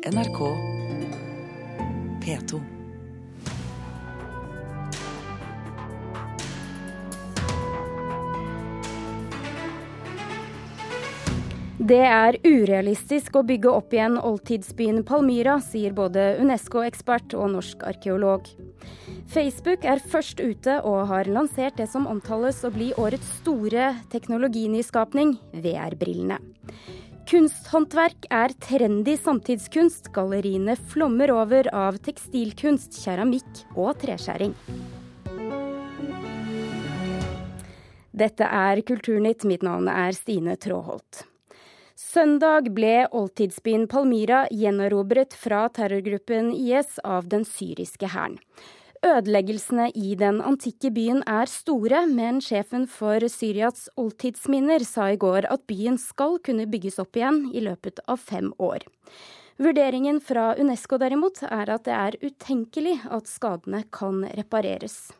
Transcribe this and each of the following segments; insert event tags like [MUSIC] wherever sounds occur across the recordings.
NRK P2. Det er urealistisk å bygge opp igjen oldtidsbyen Palmyra, sier både Unesco-ekspert og norsk arkeolog. Facebook er først ute og har lansert det som omtales å bli årets store teknologinyskapning, VR-brillene. Kunsthåndverk er trendy samtidskunst. Galleriene flommer over av tekstilkunst, keramikk og treskjæring. Dette er Kulturnytt. Mitt navn er Stine Tråholt. Søndag ble oldtidsbyen Palmyra gjenerobret fra terrorgruppen IS av den syriske hæren. Ødeleggelsene i den antikke byen er store, men sjefen for Syrias oldtidsminner sa i går at byen skal kunne bygges opp igjen i løpet av fem år. Vurderingen fra Unesco derimot er at det er utenkelig at skadene kan repareres.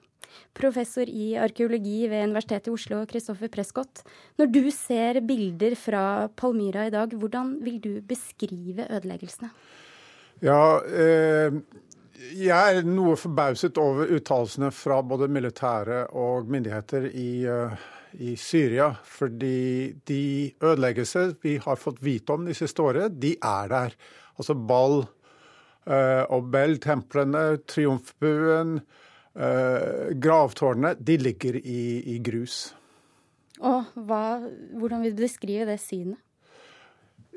Professor i arkeologi ved Universitetet i Oslo, Kristoffer Prescott. Når du ser bilder fra Palmyra i dag, hvordan vil du beskrive ødeleggelsene? Ja, eh, jeg er noe forbauset over uttalelsene fra både militære og myndigheter i, uh, i, Syria. Fordi de ødeleggelser vi har fått vite om de siste året, de er der. Altså Ball uh, og Bell-templene, Triumfbuen, uh, gravtårnene, de ligger i, i grus. Og hva, hvordan vil du beskrive det synet?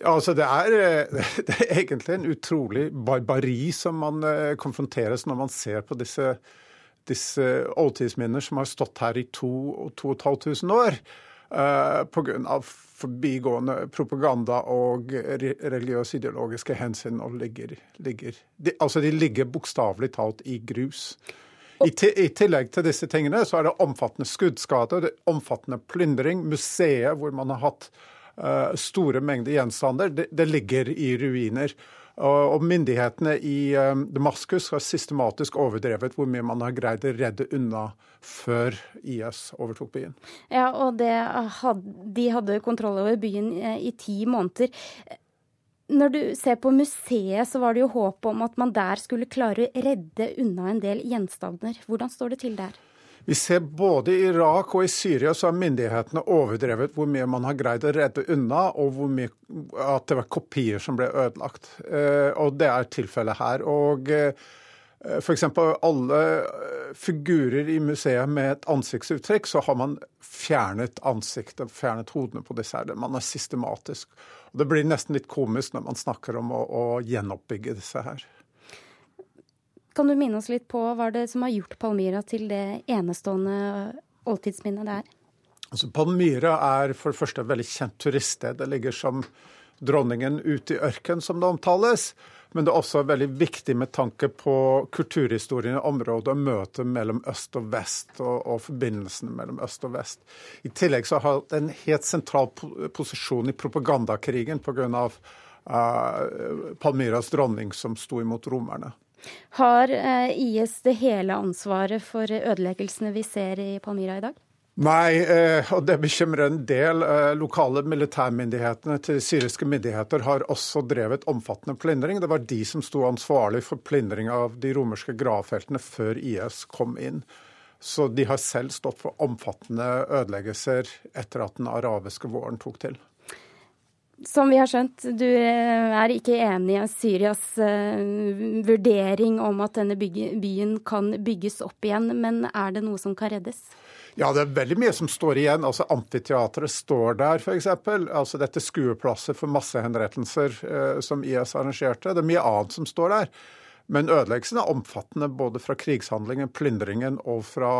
Altså, det er, [LAUGHS] det er, egentlig en utrolig barbari som man eh, konfronteres når man ser på disse, disse oldtidsminner som har stått her i to og to og halvt tusen år. Uh, eh, Pga. forbigående propaganda og religiøs-ideologiske hensyn. og ligger, ligger de, Altså, de ligger bokstavelig talt i grus. I, I, tillegg til disse tingene så er det omfattende skuddskader, det omfattende plyndring. Museet hvor man har hatt Eh, store mengder gjenstander. Det, det ligger i ruiner. Og myndighetene i eh, Damaskus har systematisk overdrevet hvor mye man har greid å redde unna før IS overtok byen. Ja, og hadde, de hadde kontroll over byen eh, i ti måneder. Når du ser på museet, så var det jo håp om at man der skulle klare å redde unna en del gjenstander. Hvordan står det til der? Vi ser både i Irak og i Syria så har myndighetene overdrevet hvor mye man har greid å redde unna, og hvor mye, at det var kopier som ble ødelagt. Eh, og det er tilfellet her. Og eh, F.eks. alle eh, figurer i museet med et ansiktsuttrykk, så har man fjernet ansiktet, fjernet hodene på disse her. Man er systematisk. Og det blir nesten litt komisk når man snakker om å, å gjenoppbygge disse her. Kan du minne oss litt på hva det som har gjort Palmyra til det enestående oldtidsminnet det er? Altså, Palmyra er for det første et veldig kjent turiststed. Det ligger som dronningen ute i ørken, som det omtales. Men det er også veldig viktig med tanke på kulturhistorien i området og møtet mellom øst og vest, og, og forbindelsene mellom øst og vest. I tillegg så har det en helt sentral posisjon i propagandakrigen pga. Uh, Palmyras dronning som sto imot romerne. Har eh, IS det hele ansvaret for ødeleggelsene vi ser i Palmyra i dag? Nei, eh, og det bekymrer en del. Eh, lokale militærmyndighetene til syriske myndigheter har også drevet omfattende plyndring. Det var de som sto ansvarlig for plyndring av de romerske gravfeltene før IS kom inn. Så de har selv stått for omfattende ødeleggelser etter at den arabiske våren tok til. Som vi har skjønt, du eh, er ikke enig i Syrias uh, vurdering om at denne byen kan bygges opp igjen, men er det noe som kan reddes? Ja, det er veldig mye som står igjen. Altså Amfiteatret står der, f.eks. Altså dette skueplasset for massehenrettelser uh, som IS arrangerte. Det er mye annet som står der. Men ødeleggelsen er omfattende både fra krigshandlingen, plyndringen og fra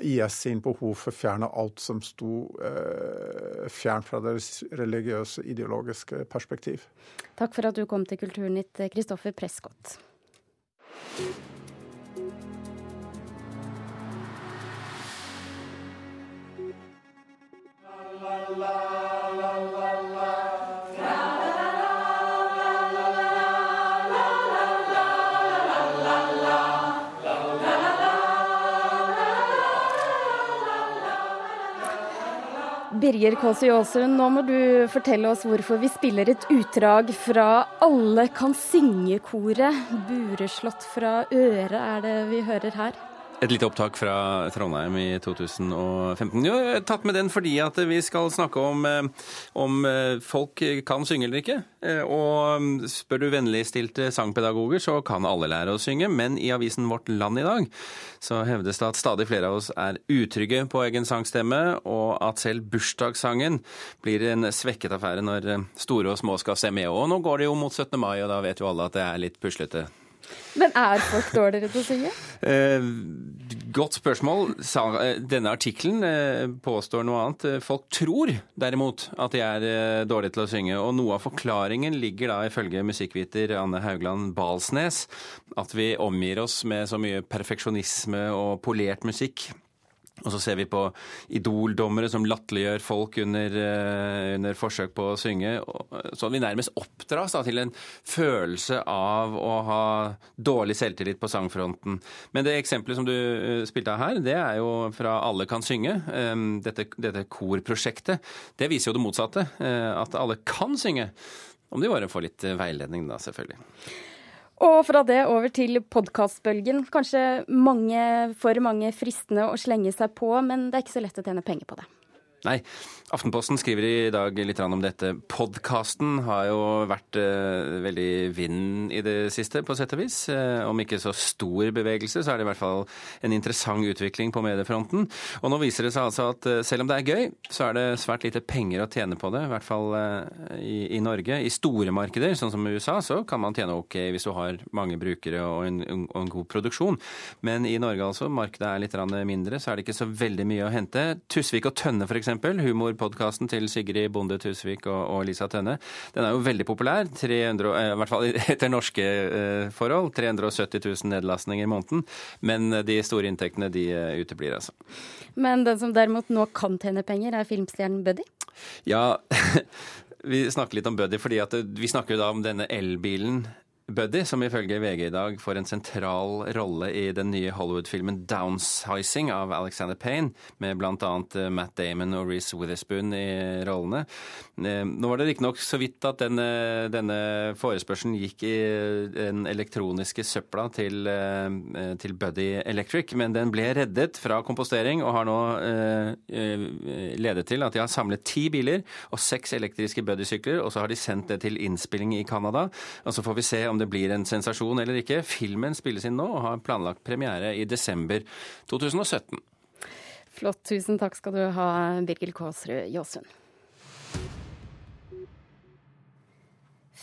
IS sin behov for å fjerne alt som sto eh, fjernt fra deres religiøse, ideologiske perspektiv. Takk for at du kom til Kulturnytt, Kristoffer Prescott. La, la, la, Birger Kåse Aasund, nå må du fortelle oss hvorfor vi spiller et utdrag fra Alle kan synge-koret. Bureslått fra øret er det vi hører her. Et lite opptak fra Trondheim i 2015. Jo, har tatt med den fordi at vi skal snakke om eh, om eh, folk kan synge eller ikke. Eh, og mm, spør du vennligstilte sangpedagoger, så kan alle lære å synge. Men i avisen Vårt Land i dag så hevdes det at stadig flere av oss er utrygge på egen sangstemme, og at selv bursdagssangen blir en svekket affære når store og små skal se med. Og nå går det jo mot 17. mai, og da vet jo alle at det er litt puslete. Men er folk dårligere til å synge? Eh, godt spørsmål. Eh, denne artikkelen eh, påstår noe annet. Folk tror derimot at de er dårlige til å synge. Og noe av forklaringen ligger da ifølge musikkviter Anne Haugland Balsnes at vi omgir oss med så mye perfeksjonisme og polert musikk og så ser vi på Idol-dommere som latterliggjør folk under, uh, under, forsøk på å synge. Så vi nærmest oppdras da, til en følelse av å ha dårlig selvtillit på sangfronten. Men det eksempelet som du uh, spilte av her, det er jo fra Alle kan synge. Dette, dette korprosjektet. Det viser jo det motsatte. At alle kan synge. Om de bare får litt veiledning, da, selvfølgelig. Og fra det over til podkastbølgen. Kanskje mange, for mange fristende å slenge seg på, men det er ikke så lett å tjene penger på det. Nei. Aftenposten skriver i dag litt om dette. Podkasten har jo vært eh, veldig vind i det siste, på sett og vis. Eh, om ikke så stor bevegelse, så er det i hvert fall en interessant utvikling på mediefronten. Og nå viser det seg altså at eh, selv om det er gøy, så er det svært lite penger å tjene på det. I hvert fall eh, i, i, Norge. I store markeder, sånn som USA, så kan man tjene ok hvis du har mange brukere og en, og en god produksjon. Men i Norge, altså, markedet er litt mindre, så er det ikke så veldig mye å hente. Tusvik og Tønne, f.eks humorpodkasten til Sigrid Bonde Tusvik og, og, Lisa Tønne. Den er jo veldig populær, 300, eh, i hvert fall [LAUGHS] etter norske eh, forhold. 370 000 nedlastninger i måneden. Men de store inntektene de eh, uteblir, altså. Men den som derimot nå kan tjene penger, er filmstjernen Buddy? Ja, [LAUGHS] vi snakker litt om Buddy fordi vi snakker jo da om denne elbilen Buddy, som ifølge VG i dag får en sentral rolle i den nye Hollywood-filmen 'Downsizing' av Alexander Payne, med bl.a. Eh, Matt Damon og Reece Witherspoon i rollene. Eh, nå var det riktignok så vidt at denne, denne, forespørselen gikk i den elektroniske søpla til, eh, til, Buddy Electric, men den ble reddet fra kompostering og har nå ledet til at de har samlet ti biler og seks elektriske Buddy-sykler, og så har de sendt det til innspilling i Canada. Og så får vi se om det blir en sensasjon eller ikke. Filmen spilles inn nå og har planlagt premiere i desember 2017. Flott. Tusen takk skal du ha, Birgil Kåsrud Jåsund.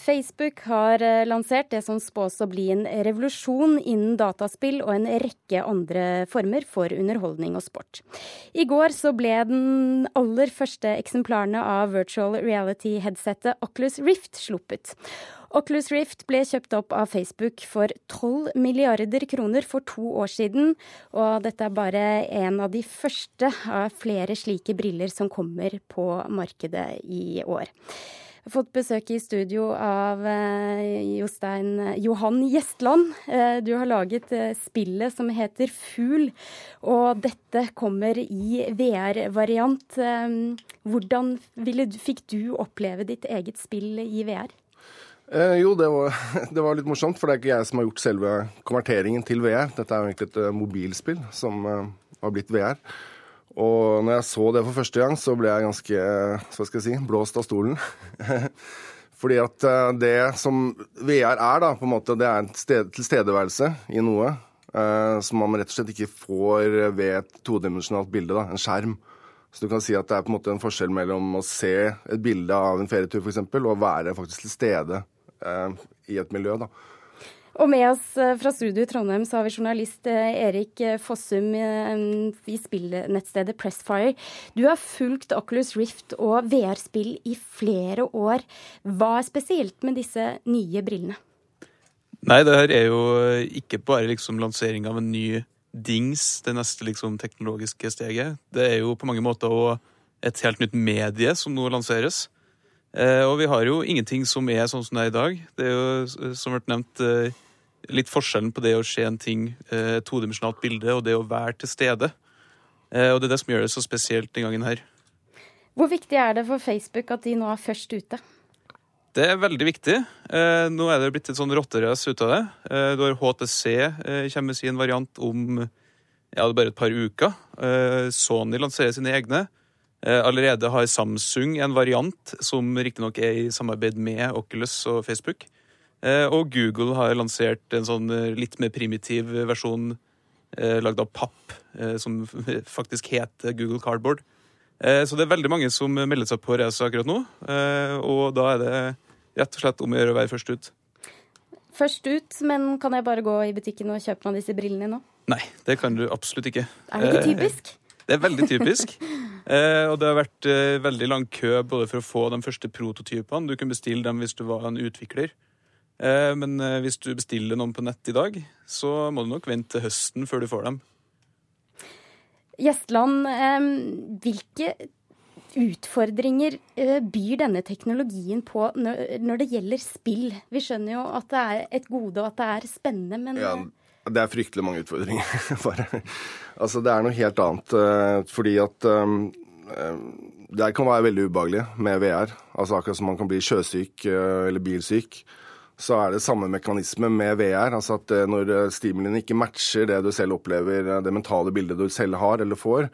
Facebook har eh, lansert det som spås å bli en revolusjon innen dataspill og en rekke andre former for underholdning og sport. I går så ble den aller første eksemplarene av virtual reality-headsetet Oculus Rift sluppet. Oculus Rift ble kjøpt opp av Facebook for 12 milliarder kroner for to år siden. Og dette er bare en av de første av flere slike briller som kommer på markedet i år. Jeg har fått besøk i studio av eh, Jostein Johan Gjestland. Eh, du har laget eh, spillet som heter Fugl, og dette kommer i VR-variant. Hvordan fikk du oppleve ditt eget spill i VR? Eh, jo, det var, [LAUGHS] det var, litt morsomt, for det er ikke jeg som har gjort selve konverteringen til VR. Dette er jo egentlig et uh, mobilspill som uh, har blitt VR. Og når jeg så det for første gang, så ble jeg ganske uh, hva skal jeg si, blåst av stolen. [LAUGHS] Fordi at det som VR er, da, på en måte, det er en sted, tilstedeværelse i noe som man rett og slett ikke får ved et todimensjonalt bilde, da, en skjerm. Så du kan si at det er på en måte en forskjell mellom å se et bilde av en ferietur f.eks., og være faktisk til stede Eh, i et miljø. da. Og med oss eh, fra studio i Trondheim så har vi journalist eh, Erik Fossum i spillnettstedet Pressfire. Du har fulgt Oculus Rift og VR-spill i flere år. Hva er spesielt med disse nye brillene? Nei, det her er jo ikke bare liksom lansering av en ny dings, det neste liksom teknologiske steget. Det er jo på mange måter et helt nytt medie som nå lanseres. Eh, og vi har jo ingenting som er sånn som det er i dag. Det er jo, eh, som vært nevnt, eh, litt forskjellen på det å se en ting, et todimensjonalt bilde, og det å være til stede. Og det er det som gjør det så spesielt den gangen her. Hvor viktig er det for Facebook at de nå er først ute? Det er veldig viktig. Eh, nå er det blitt et sånn rotterace ut av det. Eh, du har HTC eh, kommer med sin variant om ja, det er bare et par uker. Eh, Sony lanserer sine egne. Eh, allerede har Samsung en variant som riktignok er i samarbeid med Oculus og Facebook. Eh, og Google har lansert en sånn eh, litt mer primitiv versjon lagd av papp, som [LAUGHS] faktisk heter Google Cardboard. Så det er veldig mange som melder seg på race akkurat nå. Og da er det rett og slett om å gjøre å være først ut. Først ut, men kan jeg bare gå i butikken og kjøpe meg disse brillene nå? Nei, det kan du absolutt ikke. Er det ikke typisk? Det er veldig typisk. Eh, og det har vært eh, veldig lang kø både for å få de første prototypene. Du kunne bestille dem hvis du var en utvikler. Eh, men eh, hvis du bestiller noen på nett i dag, så må du nok vente til høsten før du får dem. Gjestland, eh, hvilke utfordringer eh, byr denne teknologien på når, når det gjelder spill? Vi skjønner jo at det er et gode og at det er spennende, men Ja, det er fryktelig mange utfordringer. [LAUGHS] Bare. Altså, det er noe helt annet. eh, fordi at um, det kan være veldig ubehagelig med VR. Altså Akkurat som man kan bli sjøsyk eller bilsyk, så er det samme mekanisme med VR. Altså at når stimulien ikke matcher det du selv opplever, det mentale bildet du selv har eller får,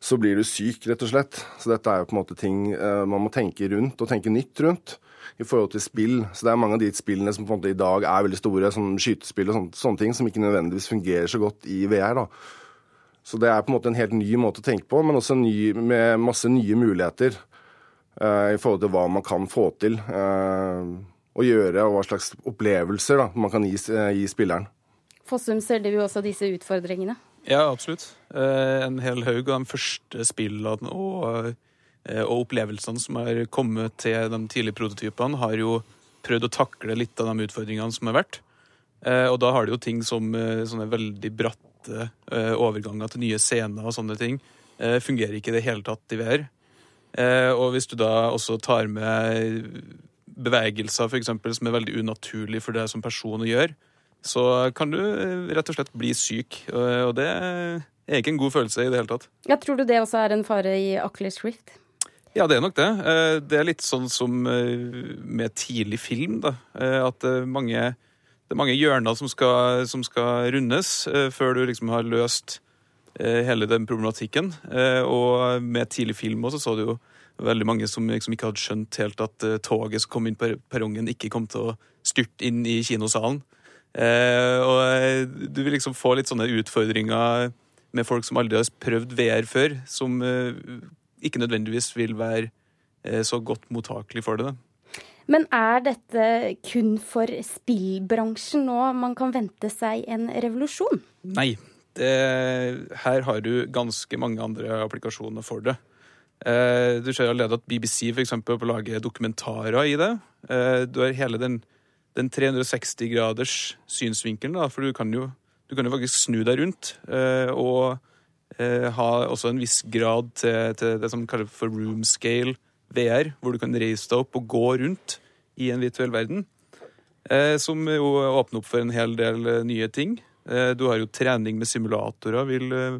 så blir du syk, rett og slett. Så dette er jo på en måte ting man må tenke rundt, og tenke nytt rundt i forhold til spill. Så det er mange av de spillene som på en måte i dag er veldig store, som skytespill og sånne, sånne ting, som ikke nødvendigvis fungerer så godt i VR. da. Så det er på en måte en helt ny måte å tenke på, men også ny, med masse nye muligheter uh, i forhold til hva man kan få til uh, å gjøre, og hva slags opplevelser da, man kan gi, uh, gi spilleren. Fossum, ser du også disse utfordringene? Ja, absolutt. Eh, en hel haug av de første spillene og, eh, og opplevelsene som har kommet til de tidlige prototypene, har jo prøvd å takle litt av de utfordringene som har vært. Eh, og da har de jo ting som eh, sånne veldig bratte eh, overganger til nye scener og sånne ting. Eh, fungerer ikke i det hele tatt i VR. Eh, og hvis du da også tar med bevegelser for eksempel, som er veldig unaturlig for deg som person å gjøre, så kan du eh, rett og slett bli syk. Og det er ikke en god følelse i det hele tatt. Ja, tror du det også er en fare i Oculus Rift? Ja, det er nok det. Eh, Det er litt sånn som eh, med tidlig film, da. Eh, At det er mange, det er mange hjørner som skal, som skal rundes før du liksom har løst hele den problematikken. Og med tidlig film også så du jo veldig mange som liksom ikke hadde skjønt helt at toget som kom inn på perrongen, ikke kom til å styrte inn i kinosalen. Og du vil liksom få litt sånne utfordringer med folk som aldri har prøvd VR før, som ikke nødvendigvis vil være eh, så godt mottakelig for det. Da. Men er dette kun for spillbransjen nå man kan vente seg en revolusjon? Nei. Det, her har du ganske mange andre applikasjoner for det. Eh, du ser allerede at BBC for eksempel, lager dokumentarer i det. Eh, du har hele den, den 360 graders synsvinkelen, da, for du kan jo, du kan jo faktisk snu deg rundt. Eh, og ha også en viss grad til, til det som kalles for room scale VR, hvor du kan reise deg opp og gå rundt i en virtuell verden. Eh, som jo åpner opp for en hel del eh, nye ting. Eh, du har jo trening med simulatorer, vil, eh,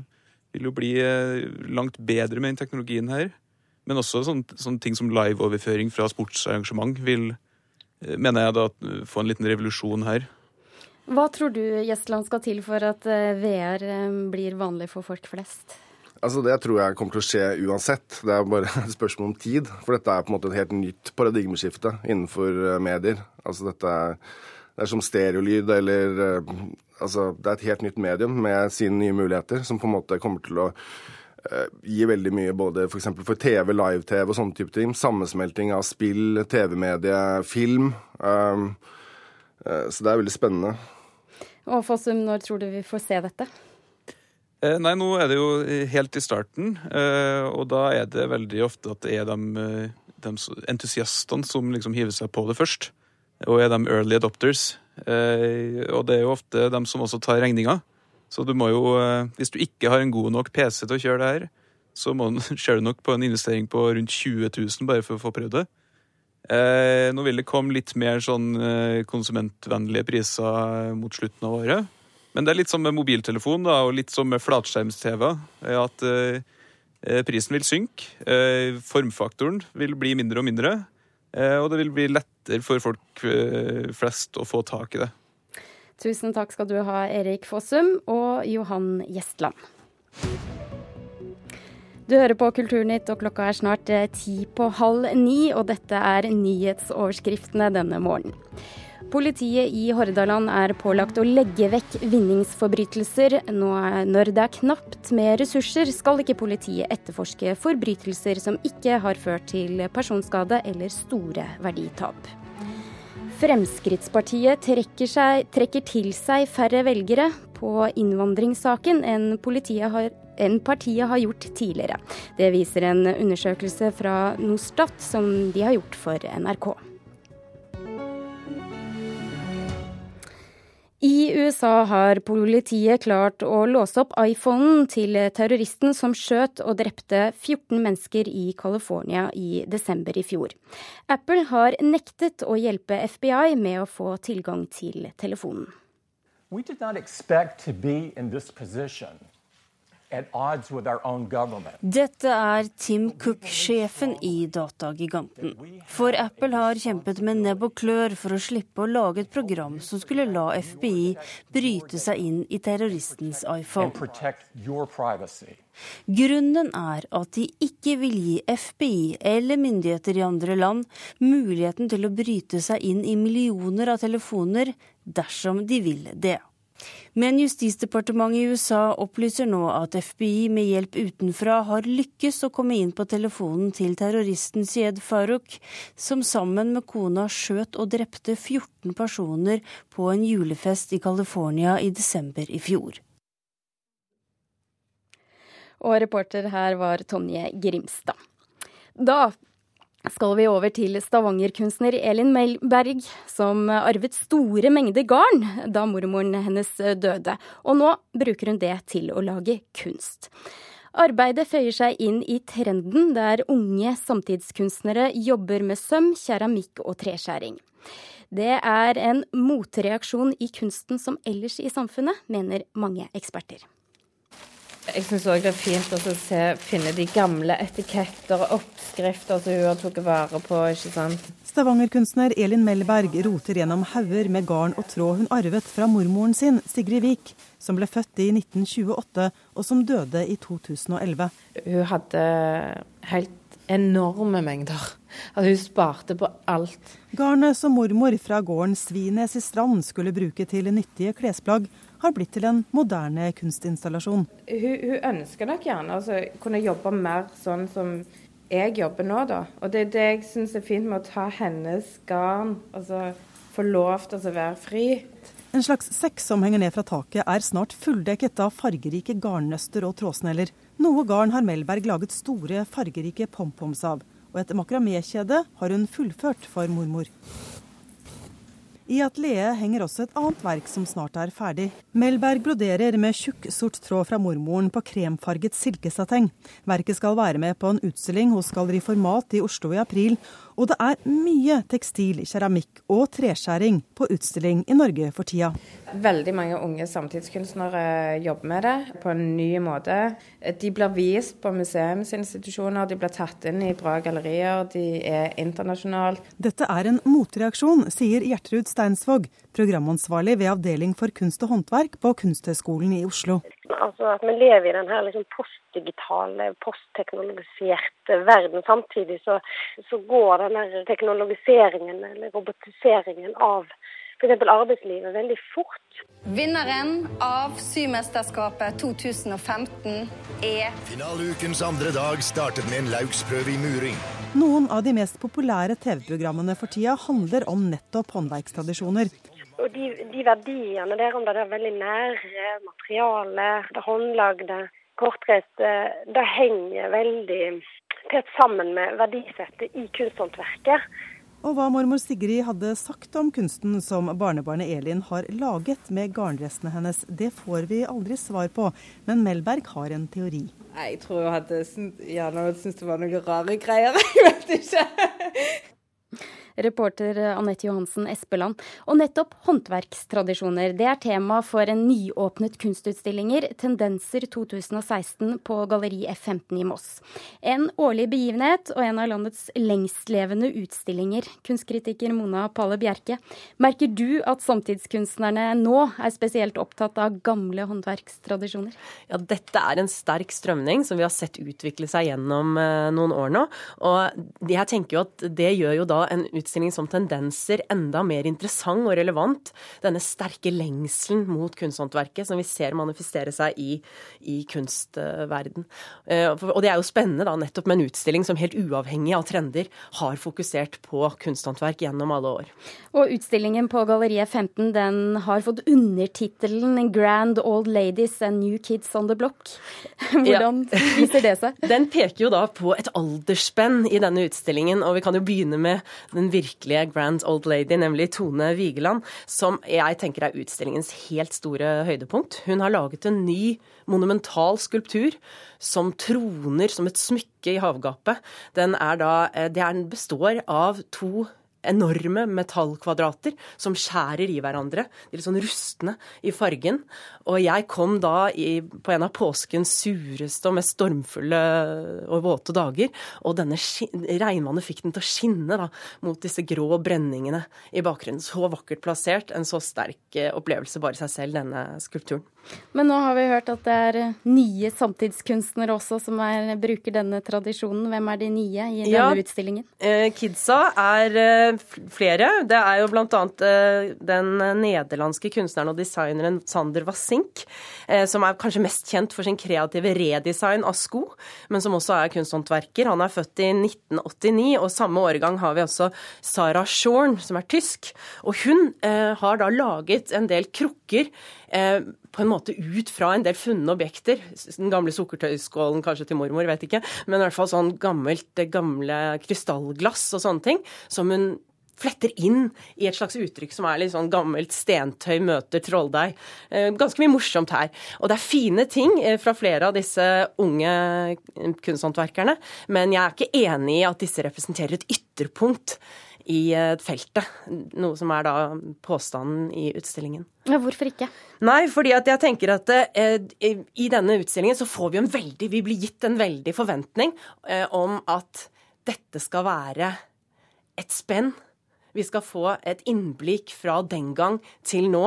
vil jo bli eh, langt bedre med den teknologien her. Men også sånne, sånne ting som liveoverføring fra sportsarrangement vil, eh, mener jeg da, få en liten revolusjon her. Hva tror du Gjestland skal til for at eh, VR eh, blir vanlig for folk flest? Altså Det tror jeg kommer til å skje uansett. Det er bare [LAUGHS] et spørsmål om tid. For dette er på en måte et helt nytt paradigmeskifte innenfor eh, medier. Altså dette er, Det er som stereolyd eller Altså det er et helt nytt medium med sine nye muligheter, som på en måte kommer til å gi veldig mye både f.eks. For, for TV, live-TV og sånne type ting. Sammensmelting av spill, TV-medie, film. Um, uh, så det er veldig spennende. Og Fossum, når tror du vi får se dette? Eh, Nei, nå er det jo helt i starten, eh, og da er det veldig ofte at det er de, eh, de entusiastene som liksom hiver seg på det først, og er de early adopters. Og det er jo ofte de som også tar regninga. Så du må jo, hvis du ikke har en god nok PC til å kjøre det her, så må ser [LAUGHS] du nok på en investering på rundt 20 000 bare for å få prøvd det. Eh, nå vil det komme litt mer sånn eh, konsumentvennlige priser mot slutten av året. Men det er litt som med mobiltelefon da, og litt som med flatskjerms-TV. er At eh, Prisen vil synke. Formfaktoren vil bli mindre og mindre. Og det vil bli lettere for folk flest å få tak i det. Tusen takk skal du ha, Erik Fossum og Johan Gjestland. Du hører på Kulturnytt, og klokka er snart ti på halv ni, og dette er nyhetsoverskriftene denne morgenen. Politiet i Hordaland er pålagt å legge vekk vinningsforbrytelser. Nå når det er knapt med ressurser, skal ikke politiet etterforske forbrytelser som ikke har ført til personskade eller store verditap. Fremskrittspartiet trekker, seg, trekker til seg færre velgere på innvandringssaken enn, politiet har, enn partiet har gjort tidligere. Det viser en undersøkelse fra Nostat som de har gjort for NRK. I USA har politiet klart å låse opp iPhonen til terroristen som skjøt og drepte 14 mennesker i California i desember i fjor. Apple har nektet å hjelpe FBI med å få tilgang til telefonen. We did not expect to be in this position. Dette er Tim Cook, sjefen i datagiganten. For Apple har kjempet med nebb og klør for å slippe å lage et program som skulle la FBI bryte seg inn i terroristens iPhone. Grunnen er at de ikke vil gi FBI eller myndigheter i andre land muligheten til å bryte seg inn i millioner av telefoner dersom de vil det. Men Justisdepartementet i USA opplyser nå at FBI med hjelp utenfra har lykkes å komme inn på telefonen til terroristen Syed Farouk, som sammen med kona skjøt og drepte 14 personer på en julefest i California i desember i fjor. Og reporter her var Tonje Grimstad. Da skal vi over til stavangerkunstner Elin Melberg, som arvet store mengder garn da mormoren hennes døde, og nå bruker hun det til å lage kunst. Arbeidet føyer seg inn i trenden der unge samtidskunstnere jobber med søm, keramikk og treskjæring. Det er en motreaksjon i kunsten som ellers i samfunnet, mener mange eksperter. Jeg syns òg det er fint å se, finne de gamle etiketter og oppskrifter som hun har tatt vare på. ikke sant? Stavanger-kunstner Elin Melberg roter gjennom hauger med garn og tråd hun arvet fra mormoren sin, Sigrid Vik, som ble født i 1928 og som døde i 2011. Hun hadde helt enorme mengder. At hun sparte på alt. Garnet som mormor fra gården Svines i Strand skulle bruke til nyttige klesplagg, har blitt til en moderne kunstinstallasjon. Hun, hun ønsker nok gjerne å altså, kunne jobbe mer sånn som jeg jobber nå, da. Og det er det jeg syns er fint med å ta hennes garn. Altså få lov til å være fri. En slags sekk som henger ned fra taket, er snart fulldekket av fargerike garnnøster og trådsneller. Noe garn har Melberg laget store, fargerike pompoms av. Og et makramékjede har hun fullført for mormor. I atelieret henger også et annet verk som snart er ferdig. Melberg broderer med tjukk, sort tråd fra mormoren på kremfarget silkesateng. Verket skal være med på en utstilling hos Galleri Format i Oslo i april, og det er mye tekstil, keramikk og treskjæring på utstilling i Norge for tida. Veldig mange unge samtidskunstnere jobber med det på en ny måte. De blir vist på museumsinstitusjoner, de blir tatt inn i bra gallerier, de er internasjonale. Dette er en motreaksjon, sier Gjertrud Steinsvåg, programansvarlig ved Avdeling for kunst og håndverk på Kunsthøgskolen i Oslo. Altså at Vi lever i denne liksom postdigitale, postteknologiserte verden. Samtidig så, så går denne teknologiseringen eller robotiseringen av f.eks. arbeidslivet veldig fort. Vinneren av Symesterskapet 2015 er Finaleukens andre dag startet med en lauksprøve i muring. Noen av de mest populære TV-programmene for tida handler om nettopp håndverkstradisjoner. Og de, de verdiene der, om det er veldig nære materiale, det håndlagde, kortreiste, det henger veldig tett sammen med verdisettet i kunsthåndverket. Og hva mormor Sigrid hadde sagt om kunsten som barnebarnet Elin har laget med garnrestene hennes, det får vi aldri svar på. Men Melberg har en teori. Jeg tror hun hadde gjerne syntes det var noen rare greier. [LAUGHS] Jeg vet ikke. Reporter Anette Johansen Espeland. Og nettopp håndverkstradisjoner, det er tema for en nyåpnet kunstutstillinger, Tendenser 2016, på Galleri F15 i Moss. En årlig begivenhet og en av landets lengstlevende utstillinger. Kunstkritiker Mona Palle Bjerke, merker du at samtidskunstnerne nå er spesielt opptatt av gamle håndverkstradisjoner? Ja, dette er en sterk strømning som vi har sett utvikle seg gjennom eh, noen år nå. Og jeg tenker jo at det gjør jo da en utstilling som Tendenser enda mer interessant og relevant. Denne sterke lengselen mot kunsthåndverket som vi ser manifestere seg i, i kunstverden. Eh, og det er jo spennende da nettopp med en utstilling som helt uavhengig av trender har fokusert på kunsthåndverk gjennom alle år. Og utstillingen på Galleriet 15 den har fått undertittelen 'Grand Old Ladies and New Kids on the Block'. [LAUGHS] Hvordan ja. [LAUGHS] viser det seg? Den peker jo da på et aldersspenn i denne utstillingen, og vi kan jo begynne med den virkelige grand old lady, nemlig Tone Vigeland, som jeg tenker er utstillingens helt store høydepunkt. Hun har laget en ny monumental skulptur som troner som et smykke i havgapet. Den, da, det den består av to enorme metallkvadrater som skjærer i hverandre. De er litt sånn rustne i fargen. Og jeg kom da i, på en av påskens sureste og mest stormfulle og våte dager, og denne regnvannet fikk den til å skinne da, mot disse grå brenningene i bakgrunnen. Så vakkert plassert. En så sterk eh, opplevelse bare i seg selv, denne skulpturen. Men nå har vi hørt at det er nye samtidskunstnere også som er, bruker denne tradisjonen. Hvem er de nye i denne ja, utstillingen? Eh, kidsa er eh, flere. Det er jo bl.a. Eh, den nederlandske kunstneren og designeren Sander Wassink, eh, som er kanskje mest kjent for sin kreative redesign av sko, men som også er kunsthåndverker. Han er født i 1989, og samme årgang har vi også Sara Shorn, som er tysk. Og hun eh, har da laget en del krukker på en måte ut fra en del funne objekter. Den gamle sukkertøyskålen kanskje til mormor, vet ikke. Men i hvert fall sånn gammelt, gamle krystallglass og sånne ting. Som hun fletter inn i et slags uttrykk som er litt sånn gammelt stentøy møter trolldeig. Eh, ganske mye morsomt her. Og det er fine ting eh, fra flere av disse unge kunsthåndverkerne, men jeg er ikke enig i at disse representerer et ytterpunkt i eh, feltet. Noe som er da påstanden i utstillingen. Ja, hvorfor ikke? Nei, fordi at jeg tenker at eh, i denne utstillingen så får vi en veldig Vi blir gitt en veldig forventning eh, om at dette skal være et spenn. Vi skal få et innblikk fra den gang til nå.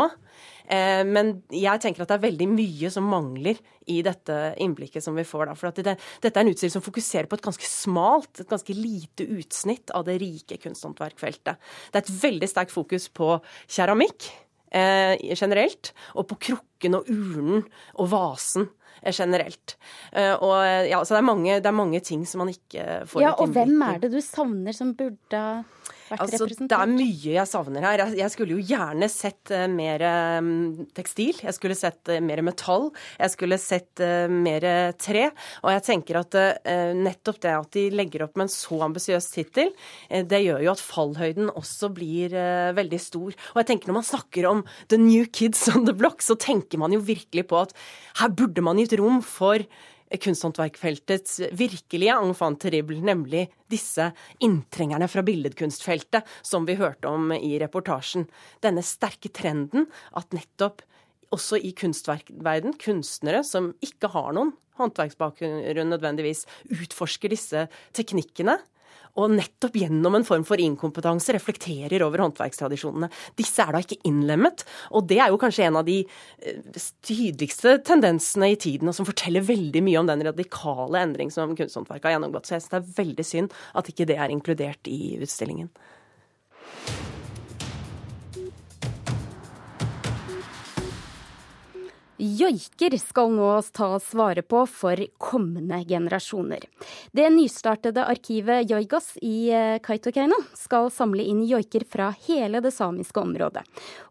Eh, men jeg tenker at det er veldig mye som mangler i dette innblikket som vi får da. For det, dette er en utstilling som fokuserer på et ganske smalt, et ganske lite utsnitt av det rike kunsthåndverkfeltet. Det er et veldig sterkt fokus på keramikk eh, generelt, og på krukken og urnen og vasen generelt. Uh, og ja, så det er, mange, det er, mange, ting som man ikke får ja. Og hvem er det du savner som burde vært altså, representert? Det er mye jeg savner her. Jeg, jeg skulle jo gjerne sett uh, mer um, tekstil. Jeg skulle sett uh, mer metall. Jeg skulle sett uh, mer tre. Og jeg tenker at nettopp det at de legger opp med en så ambisiøs tittel, det gjør jo at fallhøyden også blir veldig stor. Og jeg tenker når man snakker om The New Kids on the Block, så tenker man jo virkelig på at her burde man gitt rom for kunsthåndverkfeltets virkelige enfant terrible, nemlig disse inntrengerne fra billedkunstfeltet som vi hørte om i reportasjen. Denne sterke trenden at nettopp også i kunstverkverden, kunstnere som ikke har noen håndverksbakgrunn nødvendigvis, utforsker disse teknikkene og nettopp gjennom en form for inkompetanse reflekterer over håndverkstradisjonene. Disse er da ikke innlemmet, og det er jo kanskje en av de eh, tydeligste tendensene i tiden, og som forteller veldig mye om den radikale endring som kunsthåndverket har gjennomgått. Så jeg syns det er veldig synd at ikke det er inkludert i utstillingen. Joiker skal nå tas vare på for kommende generasjoner. Det nystartede arkivet Joigas i eh, Kautokeino skal samle inn joiker fra hele det samiske området.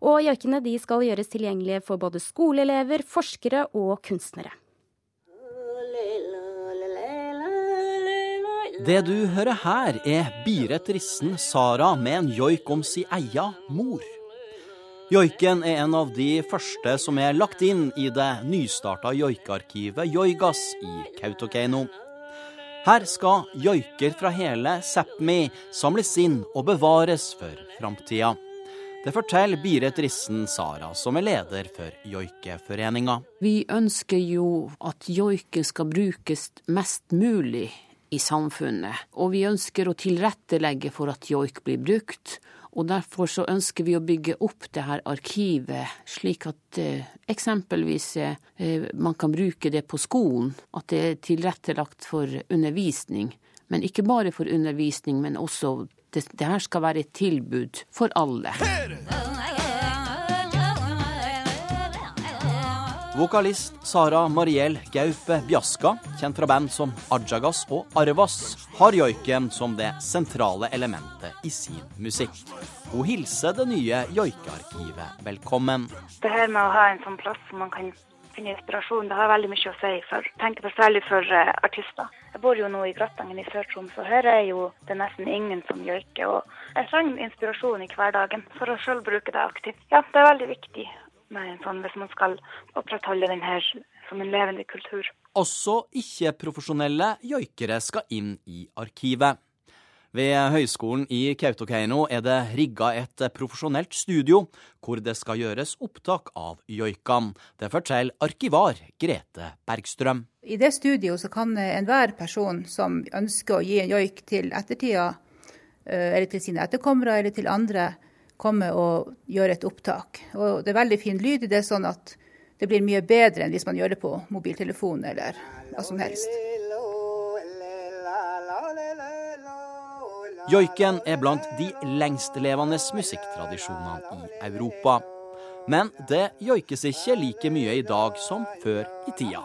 Og joikene skal gjøres tilgjengelige for både skoleelever, forskere og kunstnere. Det du hører her, er Biret Rissen Sara med en joik om si eia mor. Joiken er en av de første som er lagt inn i det nystarta joikearkivet Joigas i Kautokeino. Her skal joiker fra hele Sápmi samles inn og bevares for framtida. Det forteller Biret Rissen Sara, som er leder for joikeforeninga. Vi ønsker jo at joiken skal brukes mest mulig i samfunnet. Og vi ønsker å tilrettelegge for at joik blir brukt. Og derfor så ønsker vi å bygge opp det her arkivet, slik at eh, eksempelvis eh, man kan bruke det på skolen. At det er tilrettelagt for undervisning. Men ikke bare for undervisning, men også det, det her skal være et tilbud for alle. Vokalist Sara Mariell Gaupe Bjaska, kjent fra band som Ajagas og Arvas, har joiken som det sentrale elementet i sin musikk. Hun hilser det nye joikearkivet velkommen. Det her med å ha en sånn plass hvor man kan finne inspirasjon, det har veldig mye å si for, tenker på særlig for uh, artister. Jeg bor jo nå i Gratangen i Sør-Troms, og her er jo det nesten ingen som joiker. Og jeg trenger inspirasjon i hverdagen for å sjøl bruke det aktivt. Ja, det er veldig viktig sånn, hvis man skal opprettholde den her som en levende kultur. Også ikke-profesjonelle joikere skal inn i arkivet. Ved Høgskolen i Kautokeino er det rigga et profesjonelt studio hvor det skal gjøres opptak av joikene. Det forteller arkivar Grete Bergstrøm. I det studioet kan enhver person som ønsker å gi en joik til ettertida, eh, eller til sine etterkommere eller til andre, komme og gjøre et opptak. Og det er veldig fin lyd i det, sånn at det blir mye bedre enn hvis man gjør det på mobiltelefon eller hva som helst. Joiken er blant de lengstlevende musikktradisjonene i Europa. Men det joikes ikke like mye i dag som før i tida.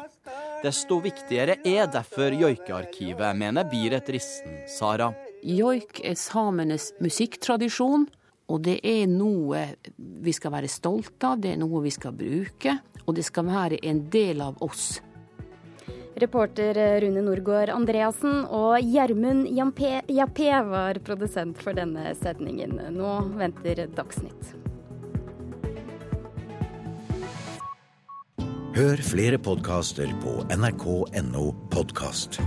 Desto viktigere er derfor joikearkivet, mener Biret Rissen Sara. Joik er samenes musikktradisjon, og det er noe vi skal være stolte av, det er noe vi skal bruke, og det skal være en del av oss. Reporter Rune Norgård Andreassen og Gjermund Jappé var produsent for denne sendingen. Nå venter Dagsnytt. Hør flere podkaster på nrk.no podkast.